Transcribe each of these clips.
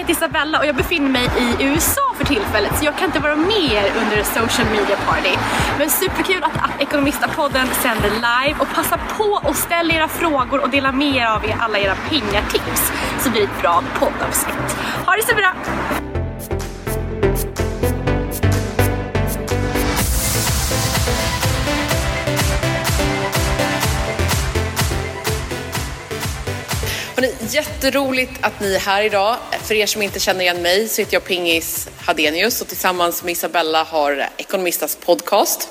Jag heter Isabella och jag befinner mig i USA för tillfället så jag kan inte vara med er under social media party. Men superkul att, att sänder live och passa på att ställa era frågor och dela med er av er alla era pengatips så blir det ett bra poddavsnitt. Ha det så bra! Hörrni, jätteroligt att ni är här idag. För er som inte känner igen mig så heter jag Pingis Hadenius och tillsammans med Isabella har Ekonomistas podcast.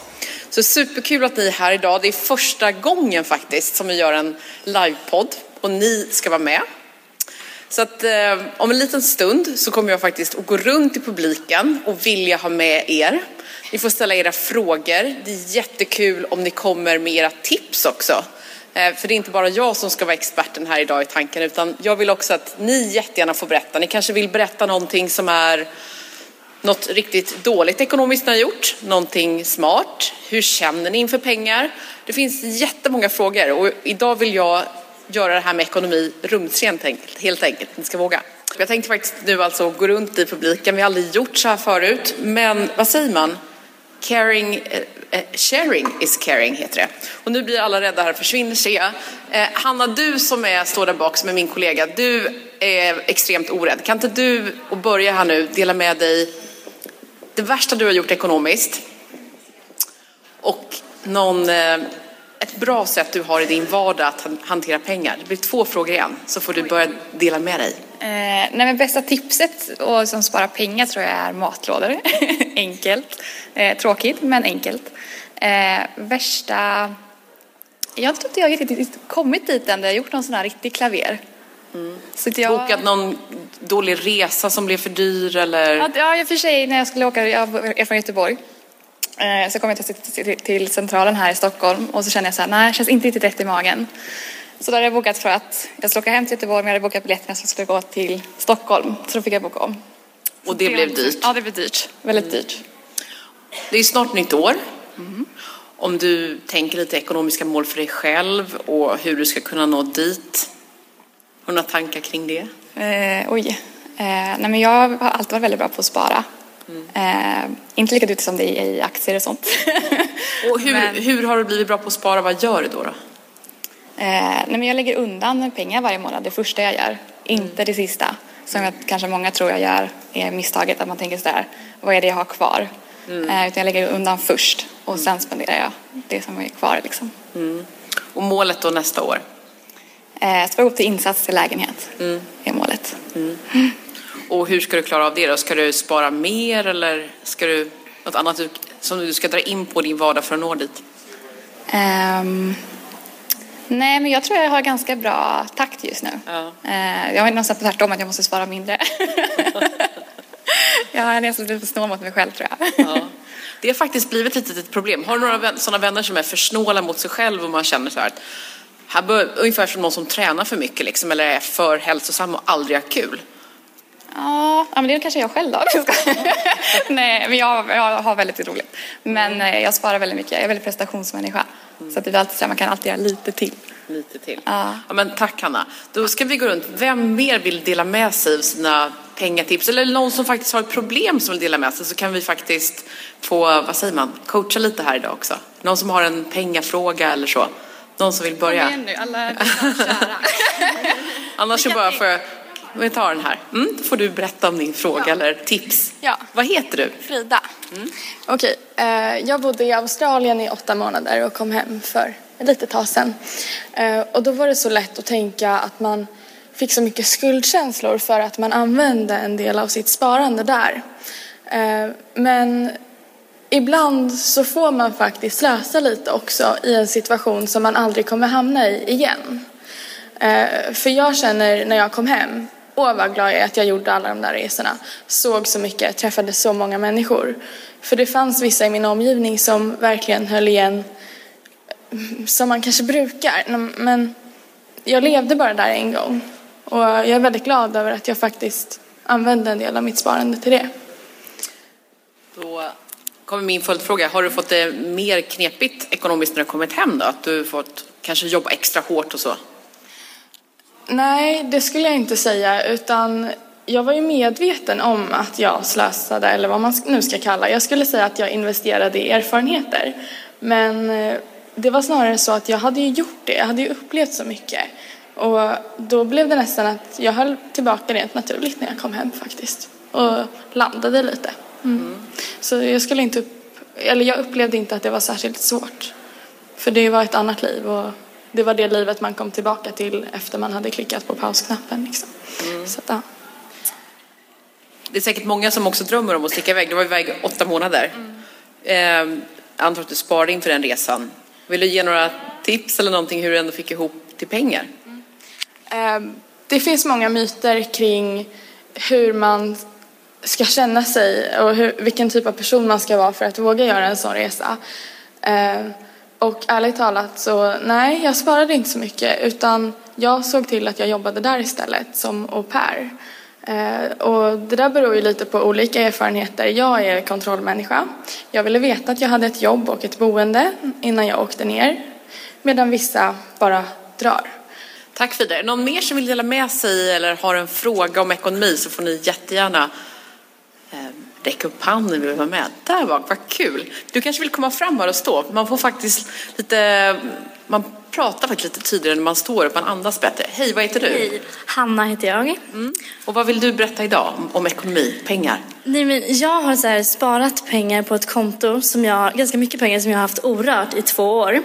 Så superkul att ni är här idag. Det är första gången faktiskt som vi gör en livepodd och ni ska vara med. Så att eh, om en liten stund så kommer jag faktiskt att gå runt i publiken och vilja ha med er. Ni får ställa era frågor. Det är jättekul om ni kommer med era tips också. Eh, för det är inte bara jag som ska vara experten här idag i tanken utan jag vill också att ni jättegärna får berätta. Ni kanske vill berätta någonting som är något riktigt dåligt ekonomiskt ni har gjort, någonting smart. Hur känner ni inför pengar? Det finns jättemånga frågor och idag vill jag göra det här med ekonomi rumsrent helt enkelt. Ni ska våga. Jag tänkte faktiskt nu alltså gå runt i publiken. Vi har aldrig gjort så här förut. Men vad säger man? Caring, eh, Eh, sharing is caring heter det. Och nu blir alla rädda här försvinner ser jag. Eh, Hanna, du som är, står där bak som är min kollega, du är extremt orädd. Kan inte du, och börja här nu, dela med dig det värsta du har gjort ekonomiskt och någon, eh, ett bra sätt du har i din vardag att hantera pengar. Det blir två frågor igen, så får du börja dela med dig. Eh, nej men bästa tipset och som sparar pengar tror jag är matlådor. enkelt. Eh, tråkigt men enkelt. Eh, värsta... Jag tror inte jag riktigt kommit dit än där jag gjort någon sån här riktig klaver. Så att jag... Bokat någon dålig resa som blev för dyr eller? Ja, Ja, i och för sig när jag skulle åka, jag är från Göteborg. Eh, Så kom jag till, till, till centralen här i Stockholm och så kände jag så här, nej, känns inte riktigt rätt i magen. Så då hade jag bokat för att jag skulle åka hem till Göteborg men jag hade bokat biljetterna så jag skulle gå till Stockholm. Så då fick jag boka om. Och det blev dyrt. Ja, det blev dyrt. Väldigt dyrt. Det är snart nytt år. Om du tänker lite ekonomiska mål för dig själv och hur du ska kunna nå dit. Har du några tankar kring det? Eh, oj. Eh, nej, men jag har alltid varit väldigt bra på att spara. Eh, inte lika duktig som det är i aktier och sånt. Och hur, Men- hur har du blivit bra på att spara? Vad gör du då? då? Eh, nej, men jag lägger undan pengar varje månad, det första jag gör. Inte det sista. Som jag, kanske många tror jag gör är misstaget, att man tänker sådär, vad är det jag har kvar? Eh, utan jag lägger undan först och sen spenderar jag det som är kvar. Liksom. Och målet då nästa år? Eh, gå upp till insats till lägenhet, är målet. Och hur ska du klara av det då? Ska du spara mer eller ska du något annat som du ska dra in på din vardag för att nå dit? Ehm, nej, men jag tror jag har ganska bra takt just nu. Ja. Eh, jag har nästan tvärtom att jag måste spara mindre. jag har nästan blivit för snål mot mig själv tror jag. Ja. Det har faktiskt blivit ett litet problem. Har du några sådana vänner som är för snåla mot sig själv och man känner så här att här bör, ungefär som någon som tränar för mycket liksom, eller är för hälsosam och aldrig har kul. Ja, ja, men det är kanske jag själv då. Nej, men jag, jag har väldigt roligt. Men eh, jag sparar väldigt mycket. Jag är väldigt prestationsmänniska. Så att det är alltid så man kan alltid göra lite till. Lite till. Ja. men tack Hanna. Då ska vi gå runt. Vem mer vill dela med sig av sina pengatips? Eller någon som faktiskt har ett problem som vill dela med sig så kan vi faktiskt få, vad säger man, coacha lite här idag också. Någon som har en pengafråga eller så. Någon som vill börja. nu, alla kära. Annars så bara får jag, vi tar den här. Mm, då får du berätta om din fråga Ja. eller tips. Ja. Vad heter du? Frida. Okej, eh, jag bodde i Australien i åtta månader och kom hem för ett litet tag sedan. Eh, och då var det så lätt att tänka att man fick så mycket skuldkänslor för att man använde en del av sitt sparande där. Eh, men ibland så får man faktiskt slösa lite också i en situation som man aldrig kommer hamna i igen. För jag känner när jag kom hem, åh vad glad jag är att jag gjorde alla de där resorna. Såg så mycket, träffade så många människor. För det fanns vissa i min omgivning som verkligen höll igen som man kanske brukar. Men jag levde bara där en gång. Och jag är väldigt glad över att jag faktiskt använde en del av mitt sparande till det. Då kommer min följdfråga. Har du fått det mer knepigt ekonomiskt när du kommit hem då? Att du fått kanske jobba extra hårt och så? Nej, det skulle jag inte säga. Utan jag var ju medveten om att jag slösade, eller vad man nu ska kalla Jag skulle säga att jag investerade i erfarenheter. Men eh, det var snarare så att jag hade ju gjort det, jag hade ju upplevt så mycket. Och då blev det nästan att jag höll tillbaka rent naturligt när jag kom hem faktiskt. Och landade lite. Mm. Så jag skulle inte upp, eller jag upplevde inte att det var särskilt svårt. För det var ett annat liv och det var det livet man kom tillbaka till efter man hade klickat på pausknappen. Liksom. Mm. Så, ja. Det är säkert många som också drömmer om att sticka iväg. Du var iväg åtta månader. Mm. Eh, antar att du sparade inför den resan. Vill du ge några tips eller någonting hur du ändå fick ihop till pengar? Mm. Eh, det finns många myter kring hur man ska känna sig och hur, vilken typ av person man ska vara för att våga göra en sån resa. Eh, och ärligt talat så nej, jag sparade inte så mycket utan jag såg till att jag jobbade där istället som au pair. Eh, och det där beror ju lite på olika erfarenheter. Jag är kontrollmänniska. Jag ville veta att jag hade ett jobb och ett boende innan jag åkte ner. Medan vissa bara drar. Tack Frida. Någon mer som vill dela med sig eller har en fråga om ekonomi så får ni jättegärna räcka upp handen vill vara med. Där var vad kul. Du kanske vill komma fram här och stå. Man får faktiskt lite, man pratar faktiskt lite tydligare när man står upp, man andas bättre. Hej, vad heter du? Hej, Hanna heter jag. Mm. Och vad vill du berätta idag om, om ekonomi, pengar? Nej, men jag har så sparat pengar på ett konto, som jag, ganska mycket pengar som jag har haft orört i två år.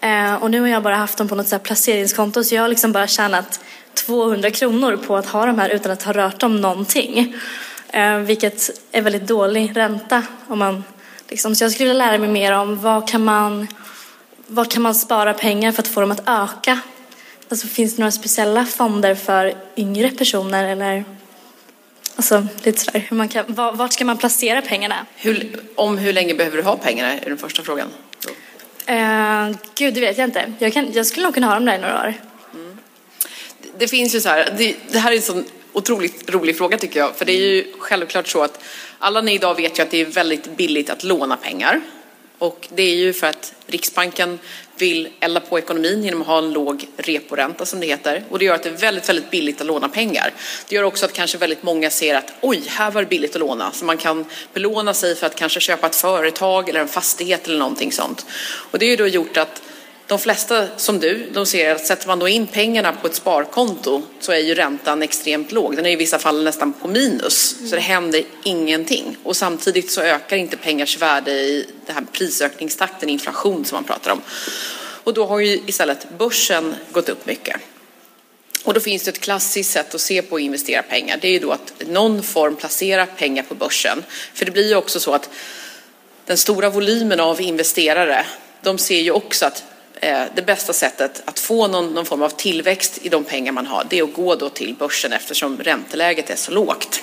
Eh, och nu har jag bara haft dem på något så placeringskonto så jag har liksom bara tjänat 200 kronor på att ha de här utan att ha rört dem någonting. Eh, vilket är väldigt dålig ränta. Om man, liksom, så jag skulle vilja lära mig mer om vad kan man, vad kan man spara pengar för att få dem att öka? Alltså, finns det några speciella fonder för yngre personer eller Alltså lite sådär, hur man kan, vart ska man placera pengarna? Hur, om hur länge behöver du ha pengarna är den första frågan. Uh, gud, det vet jag inte. Jag, kan, jag skulle nog kunna ha dem där i några år. Mm. Det, det, finns ju så här, det, det här är en sån otroligt rolig fråga tycker jag. För det är ju självklart så att alla ni idag vet ju att det är väldigt billigt att låna pengar. Och det är ju för att Riksbanken vill elda på ekonomin genom att ha en låg reporänta som det heter. Och det gör att det är väldigt, väldigt billigt att låna pengar. Det gör också att kanske väldigt många ser att oj, här var det billigt att låna. Så man kan belåna sig för att kanske köpa ett företag eller en fastighet eller någonting sånt. Och det är ju då gjort att de flesta som du, de ser att sätter man då in pengarna på ett sparkonto så är ju räntan extremt låg. Den är i vissa fall nästan på minus, så det händer ingenting. Och samtidigt så ökar inte pengars värde i den här prisökningstakten, inflation som man pratar om. Och då har ju istället börsen gått upp mycket. Och då finns det ett klassiskt sätt att se på att investera pengar. Det är ju då att någon form placera pengar på börsen. För det blir ju också så att den stora volymen av investerare, de ser ju också att det bästa sättet att få någon, någon, form av tillväxt i de pengar man har, det är att gå då till börsen eftersom ränteläget är så lågt.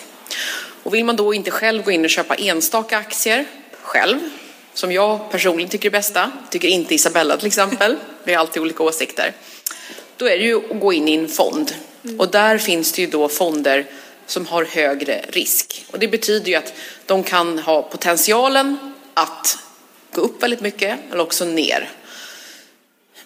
Och vill man då inte själv gå in och köpa enstaka aktier själv, som jag personligen tycker är bästa, tycker inte Isabella till exempel, vi har alltid olika åsikter, då är det ju att gå in i en fond. Och där finns det ju då fonder som har högre risk. Och det betyder ju att de kan ha potentialen att gå upp väldigt mycket eller också ner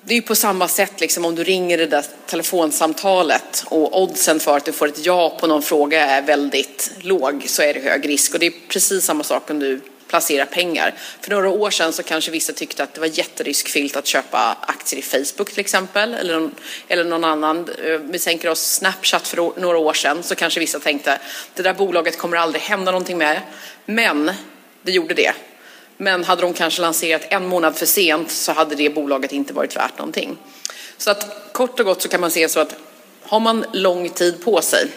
det är ju på samma sätt liksom om du ringer det där telefonsamtalet och oddsen för att du får ett ja på någon fråga är väldigt låg så är det hög risk. Och det är precis samma sak om du placerar pengar. För några år sedan så kanske vissa tyckte att det var jätteriskfyllt att köpa aktier i Facebook till exempel eller någon, eller någon annan. Eh, vi tänker oss Snapchat för några år sedan så kanske vissa tänkte det där bolaget kommer aldrig hända någonting med. Men det gjorde det. Men hade de kanske lanserat en månad för sent så hade det bolaget inte varit värt någonting. Så att kort och gott så kan man se så att har man lång tid på sig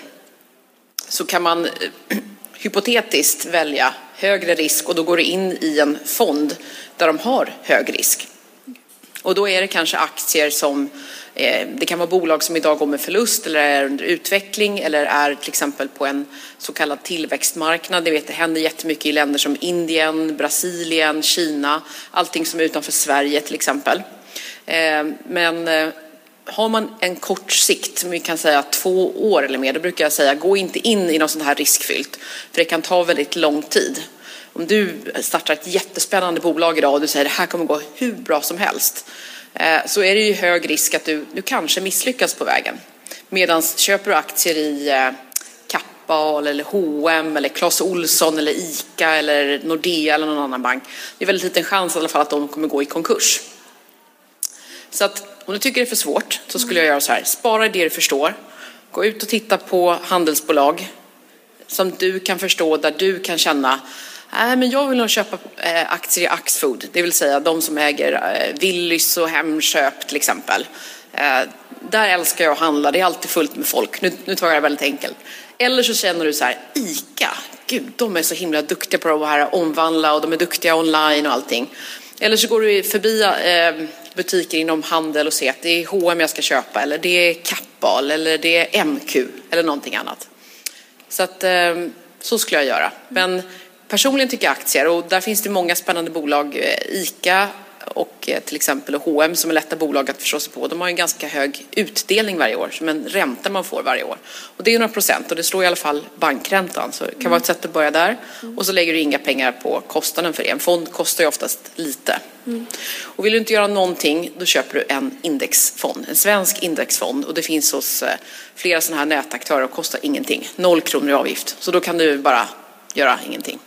så kan man eh, hypotetiskt välja högre risk och då går det in i en fond där de har hög risk. Och då är det kanske aktier som Eh, Eh, det kan vara bolag som idag går med förlust eller är under utveckling eller är till exempel på en så kallad tillväxtmarknad. Det, vet, det händer jättemycket i länder som Indien, Brasilien, Kina, allting som är utanför Sverige till exempel. Eh, men eh, har man en kort sikt, vi kan säga två år eller mer, då brukar jag säga gå inte in i något sånt här riskfyllt, för det kan ta väldigt lång tid. Om du startar ett jättespännande bolag idag och du säger det här kommer gå hur bra som helst, Eh, så är det ju hög risk att du, du kanske misslyckas på vägen. Medan köper du aktier i eh, Kappahl eller H&M eller Clas Olsson eller ICA eller Nordea eller någon annan bank. Det är väldigt liten chans i alla fall att de kommer gå i konkurs. Så att om du tycker det är för svårt så skulle jag göra så här. Spara det du förstår. Gå ut och titta på handelsbolag som du kan förstå, där du kan känna Nej, men jag vill nog köpa eh, aktier i Axfood, det vill säga de som äger eh, Willys och Hemköp till exempel. Eh, där älskar jag att handla, det är alltid fullt med folk. Nu, nu tar jag det väldigt enkelt. Eller så känner du så här, ICA, gud de är så himla duktiga på att här omvandla och de är duktiga online och allting. Eller så går du förbi eh, butiker inom handel och ser att det är H&M jag ska köpa eller det är Kappahl eller det är MQ eller någonting annat. Så att eh, så skulle jag göra. Men personligen tycker jag aktier och där finns det många spännande bolag. Eh, ICA och eh, till exempel H&M som är lätta bolag att förstå sig på. De har en ganska hög utdelning varje år, som en ränta man får varje år. Och det är några procent och det slår i alla fall bankräntan. Så det kan vara ett sätt att börja där. Och så lägger du inga pengar på kostnaden för det. En fond kostar ju oftast lite. Mm. Och vill du inte göra någonting, då köper du en indexfond. En svensk indexfond. Och det finns hos eh, flera sådana här nätaktörer och kostar ingenting. Noll kronor i avgift. Så då kan du bara göra ingenting.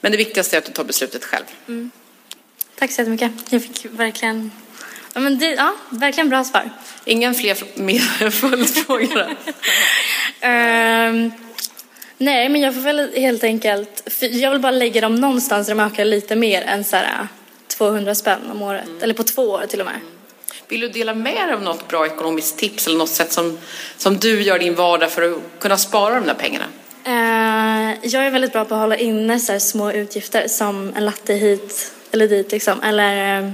Men det viktigaste är att du tar beslutet själv. Mm. Tack så jättemycket. Jag fick verkligen, ja, men det, ja, verkligen bra svar. Ingen fler mer följdfrågor? um, nej, men jag får väl helt enkelt, jag vill bara lägga dem någonstans där de ökar lite mer än så här 200 spänn om året, mm. eller på två år till och med. Mm. Vill du dela med dig av något bra ekonomiskt tips eller något sätt som, som du gör din vardag för att kunna spara de där pengarna? Jag är väldigt bra på att hålla inne så små utgifter som en latte hit eller dit liksom. Eller uh,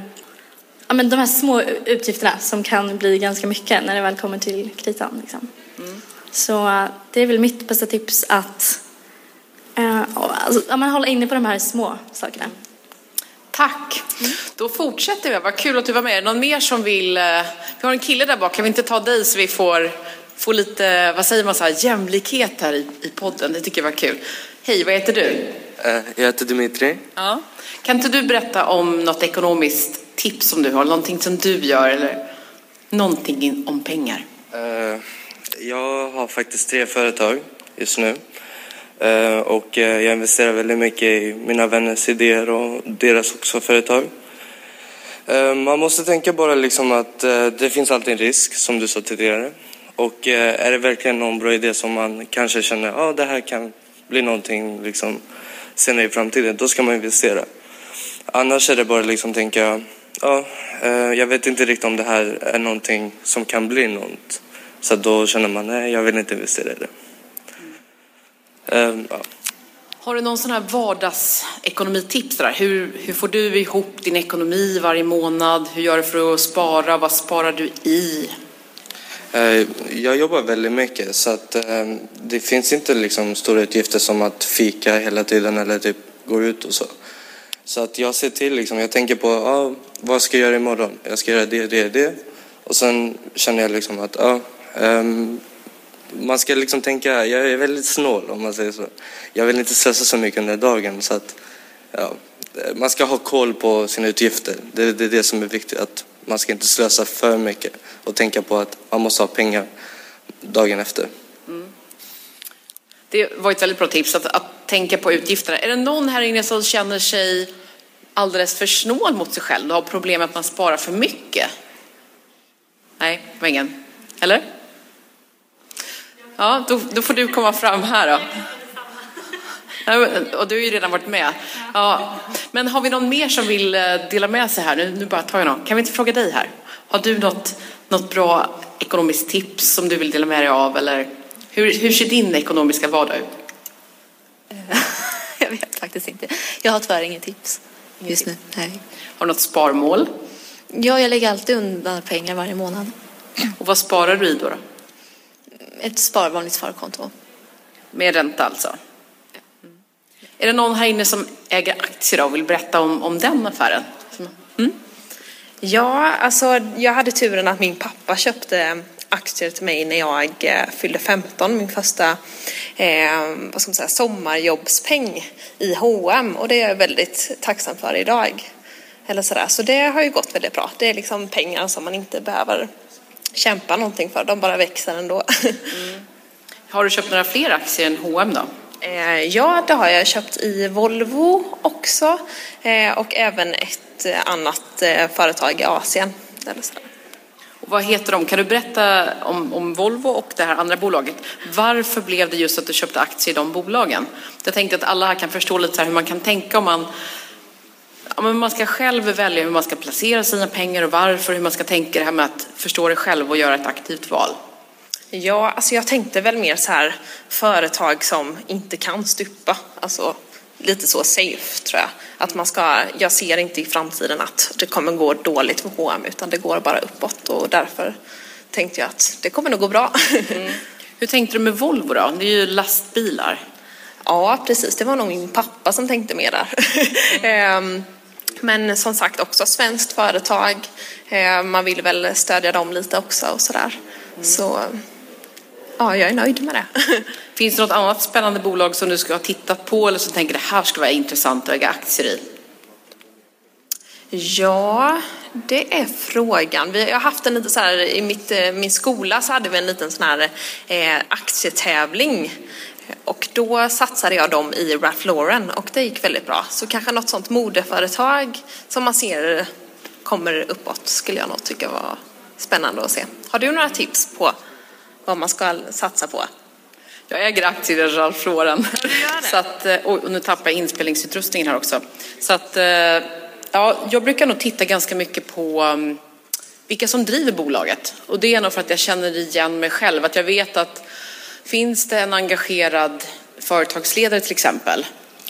ja, men de här små utgifterna som kan bli ganska mycket när det väl kommer till kritan. Liksom. Mm. Så uh, det är väl mitt bästa tips att alltså, ja, hålla inne på de här små sakerna. Tack! Mm. Då fortsätter vi. Vad kul att du var med. Någon mer som vill? Vi har en kille där bak. Kan vi inte ta dig så vi får få lite, vad säger man, så här, jämlikhet här i, i podden. Det tycker jag var kul. Hej, vad heter du? Uh, jag heter Dimitri. Ja. Kan inte du berätta om något ekonomiskt tips som du har? Någonting som du gör eller någonting om pengar? Uh, jag har faktiskt tre företag just nu. Uh, och jag investerar väldigt mycket i mina vänners idéer och deras också företag. Man måste tänka bara liksom att det finns alltid en risk, som du sa tidigare. Och eh, är det verkligen någon bra idé som man kanske känner att ah, det här kan bli någonting liksom, senare i framtiden, då ska man investera. Annars är det bara liksom tänka, ja, ah, jag vet inte riktigt om det här är någonting som kan bli något. Så då känner man, nej, jag vill inte investera i det. Mm. ja. Har du någon sån här vardagsekonomitips? Där? Hur, hur får du ihop din ekonomi varje månad? Hur gör du för att spara? Vad sparar du i? Eh, jag jobbar väldigt mycket så att eh, det finns inte liksom stora utgifter som att fika hela tiden eller typ gå ut och så. Så att jag ser till liksom, jag tänker på ah, vad ska jag göra imorgon? Jag ska göra det, det, det. Och sen känner jag liksom att ah, um, man ska liksom tänka, jag är väldigt snål om man säger så. Jag vill inte stressa så mycket under dagen så att ja, man ska ha koll på sina utgifter. Det, det är det som är viktigt, att man ska inte slösa för mycket och tänka på att man måste ha pengar dagen efter. Mm. Det var ett väldigt bra tips att, att tänka på utgifterna. Är det någon här inne som känner sig alldeles för snål mot sig själv och har problem med att man sparar för mycket? Nej, det var ingen. Eller? Ja, då, då får du komma fram här då. Och du har ju redan varit med. Ja. Men har vi någon mer som vill eh, dela med sig här? Nu, nu bara tar jag någon. Kan vi inte fråga dig här? Har du något, något bra ekonomiskt tips som du vill dela med dig av? Eller hur, hur ser din ekonomiska vardag ut? jag vet faktiskt inte. Jag har tyvärr inget tips just nu. Nej. Har du något sparmål? Ja, jag lägger alltid undan pengar varje månad. Och vad sparar du i då? då? Ett spar, vanligt sparkonto. Med ränta alltså? Är det någon här inne som äger aktier och vill berätta om, om den affären? Mm? Ja, alltså jag hade turen att min pappa köpte aktier till mig när jag eh, fyllde 15, min första eh, vad ska man säga, sommarjobbspeng i H&M och det är jag väldigt tacksam för idag. Eller sådär. Så det har ju gått väldigt bra. Det är liksom pengar som man inte behöver kämpa någonting för, de bara växer ändå. Mm. Har du köpt några fler aktier än H&M då? Eh, ja, det har jag köpt i Volvo också eh, och även ett eh, annat eh, företag i Asien. Och vad heter de? Kan du berätta om, om Volvo och det här andra bolaget? Varför blev det just att du köpte aktier i de bolagen? Jag tänkte att alla här kan förstå lite hur man kan tänka om man Ja, men man ska själv välja hur man ska placera sina pengar och varför, hur man ska tänka det här med att förstå det själv och göra ett aktivt val. Ja, alltså jag tänkte väl mer så här företag som inte kan stupa. Alltså lite så safe tror jag. Att man ska, jag ser inte i framtiden att det kommer gå dåligt för H&M utan det går bara uppåt och därför tänkte jag att det kommer nog gå bra. Mm. Hur tänkte du med Volvo då? Det är ju lastbilar. Ja, precis. Det var nog min pappa som tänkte mer där. Mm. Men som sagt också svenskt företag. Ehm, man vill väl stödja dem lite också och sådär. Mm. Så ja, jag är nöjd med det. Finns det något annat spännande bolag som du ska ha tittat på eller som tänker det här ska vara intressant att äga aktier i? Ja, det är frågan. Vi har haft en lite så här, i mitt, eh, min skola så hade vi en liten sån här eh, aktietävling. Och då satsade jag dem i Ralph Lauren och det gick väldigt bra. Så kanske något sånt modeföretag som man ser kommer uppåt skulle jag nog tycka var spännande att se. Har du några tips på vad man ska satsa på? Jag äger aktier i Ralph Lauren. Så att, eh, och nu tappar jag inspelningsutrustningen här också. Så att, eh, ja, jag brukar nog titta ganska mycket på mm, vilka som driver bolaget. Och det är nog för att jag känner igen mig själv. Att jag vet att finns det en engagerad företagsledare till exempel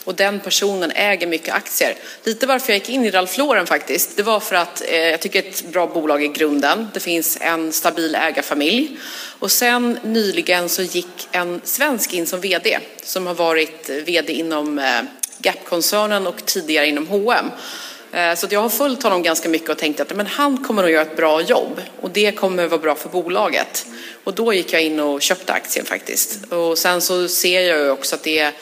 och den personen äger mycket aktier. Lite varför jag gick in i Ralph Lauren faktiskt, det var för att eh, jag tycker ett bra bolag i grunden. Det finns en stabil ägarfamilj och sen nyligen så gick en svensk in som vd som har varit vd inom eh, Gap-koncernen och tidigare inom H&M. Så jag har följt honom ganska mycket och tänkt att men han kommer att göra ett bra jobb och det kommer att vara bra för bolaget. Och då gick jag in och köpte aktien faktiskt. Och sen så ser jag ju också att det är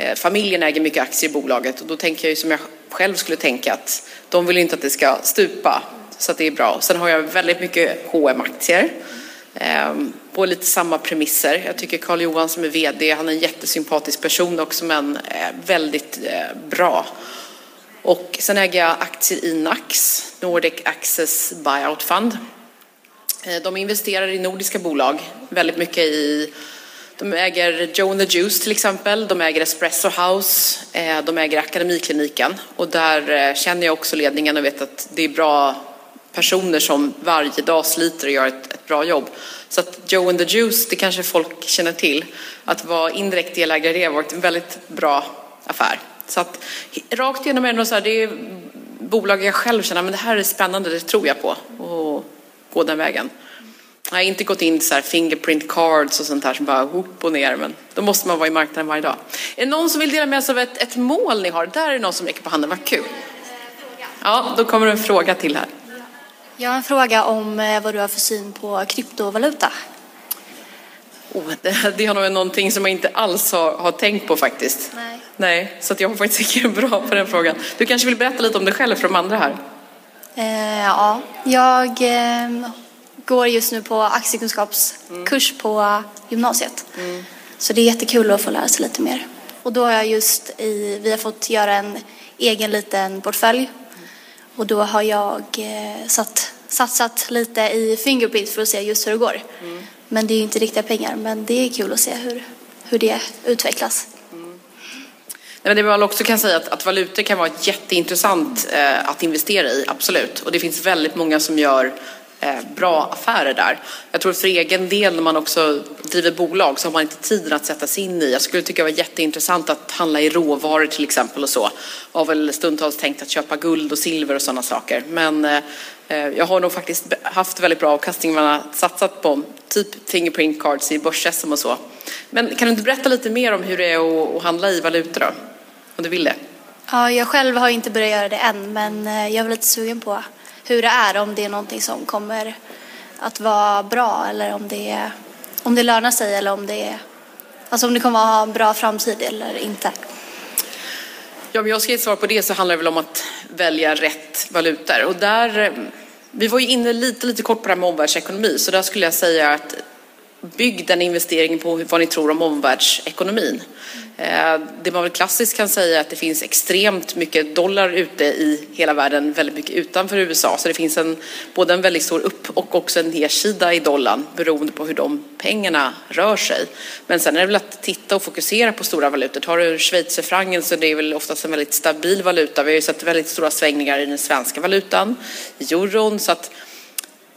Eh, familjen äger mycket aktier i bolaget och då tänker jag ju som jag själv skulle tänka att de vill inte att det ska stupa så att det är bra. Sen har jag väldigt mycket hm aktier på ehm, lite samma premisser. Jag tycker Carl Johan som är VD, han är en jättesympatisk person också men eh, väldigt eh, bra. Och sen äger jag aktier i Nax, Nordic Access Buyout Fund. De investerar i nordiska bolag, väldigt mycket i de äger Joe and the Juice till exempel, de äger Espresso House, eh, de äger Akademikliniken och där eh, känner jag också ledningen och vet att det är bra personer som varje dag sliter och gör ett, ett bra jobb. Så att Joe and the Juice, det kanske folk känner till, att vara indirekt delägare i det har varit en väldigt bra affär. Så att rakt igenom är det, så här, det är bolag jag själv känner, men det här är spännande, det tror jag på, och gå den vägen. Jag har inte gått in i så här fingerprint cards och sånt här som bara upp och ner, men då måste man vara i marknaden varje dag. Är det någon som vill dela med sig av ett, ett mål ni har? Där är det någon som räcker på handen, vad kul. Ja, då kommer det en fråga till här. Jag har en fråga om eh, vad du har för syn på kryptovaluta. Oh, det, det är nog någonting som jag inte alls har, har tänkt på faktiskt. Nej. Nej, så att jag har faktiskt inte bra på den frågan. Du kanske vill berätta lite om dig själv för de andra här? Eh, ja, jag eh, går just nu på aktiekunskapskurs på gymnasiet. Mm. Så det är jättekul att få lära sig lite mer. Och då har jag just i, vi har fått göra en egen liten portfölj. Och då har jag eh, satt, satsat lite i Fingerprint för att se just hur det går. Mm. Men det är ju inte riktiga pengar, men det är kul att se hur, hur det utvecklas. Mm. Men det man också kan säga att, att valutor kan vara jätteintressant eh, att investera i, absolut. Och det finns väldigt många som gör Eh, bra affärer där. Jag tror för egen del när man också driver bolag så har man inte tiden att sätta sig in i. Jag skulle tycka det var jätteintressant att handla i råvaror till exempel och så. Jag har väl stundtals tänkt att köpa guld och silver och sådana saker. Men eh, eh jag har nog faktiskt haft väldigt bra avkastning. Man har satsat på typ fingerprint cards i börs och så. Men kan du inte berätta lite mer om hur det är att handla i valutor då? Om du vill det. Ja, jag själv har inte börjat göra det än men eh, jag är lite sugen på hur det är, om det är någonting som kommer att vara bra eller om det, om det lönar sig eller om det, alltså om det kommer att ha en bra framtid eller inte. Ja, om jag ska ge ett svar på det så handlar det väl om att välja rätt valutor. Och där, eh, vi var ju inne lite, lite kort på det här med omvärldsekonomi, så där skulle jag säga att bygg den investeringen på vad ni tror om omvärldsekonomin. Eh, det man väl klassiskt kan säga är att det finns extremt mycket dollar ute i hela världen, väldigt mycket utanför USA. Så det finns en, både en väldigt stor upp och också en nedsida i dollarn beroende på hur de pengarna rör sig. Men sen är det väl att titta och fokusera på stora valutor. Tar du schweizerfrancen så det är väl oftast en väldigt stabil valuta. Vi har ju sett väldigt stora svängningar i den svenska valutan, euron. Så att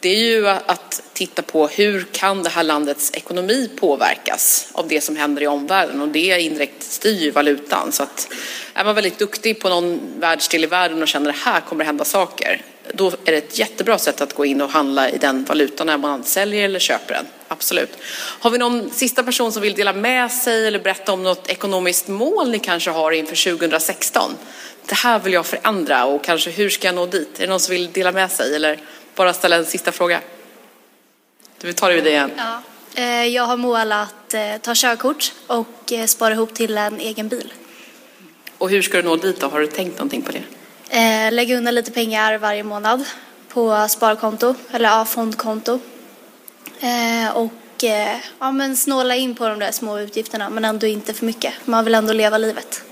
det är ju att titta på hur kan det här landets ekonomi påverkas av det som händer i omvärlden och det indirekt styr ju valutan. Så att är man väldigt duktig på någon världsdel i världen och känner att här kommer det hända saker, då är det ett jättebra sätt att gå in och handla i den valutan när man säljer eller köper den. Absolut. Har vi någon sista person som vill dela med sig eller berätta om något ekonomiskt mål ni kanske har inför 2016? Det här vill jag förändra och kanske hur ska jag nå dit? Är det någon som vill dela med sig eller bara ställa en sista fråga? Vi tar det vid det igen. Ja. Eh, Jag har mål att eh, ta körkort och eh, spara ihop till en egen bil. Och hur ska du nå dit då? Har du tänkt någonting på det? Lägga undan lite pengar varje månad på sparkonto, eller ja, fondkonto. Och ja, men snåla in på de där små utgifterna men ändå inte för mycket. Man vill ändå leva livet.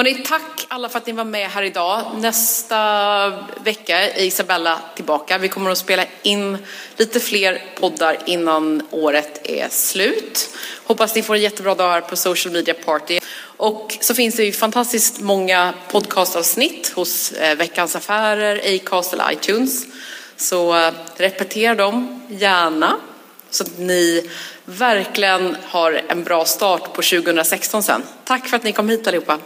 Hörrni, tack alla för att ni var med här idag. Nästa vecka är Isabella tillbaka. Vi kommer att spela in lite fler poddar innan året är slut. Hoppas ni får en jättebra dag här på Social Media Party. Och så finns det ju fantastiskt många podcastavsnitt hos eh, Veckans Affärer, Acast eller iTunes. Så eh, repetera dem gärna så att ni verkligen har en bra start på 2016 sen. Tack för att ni kom hit allihopa.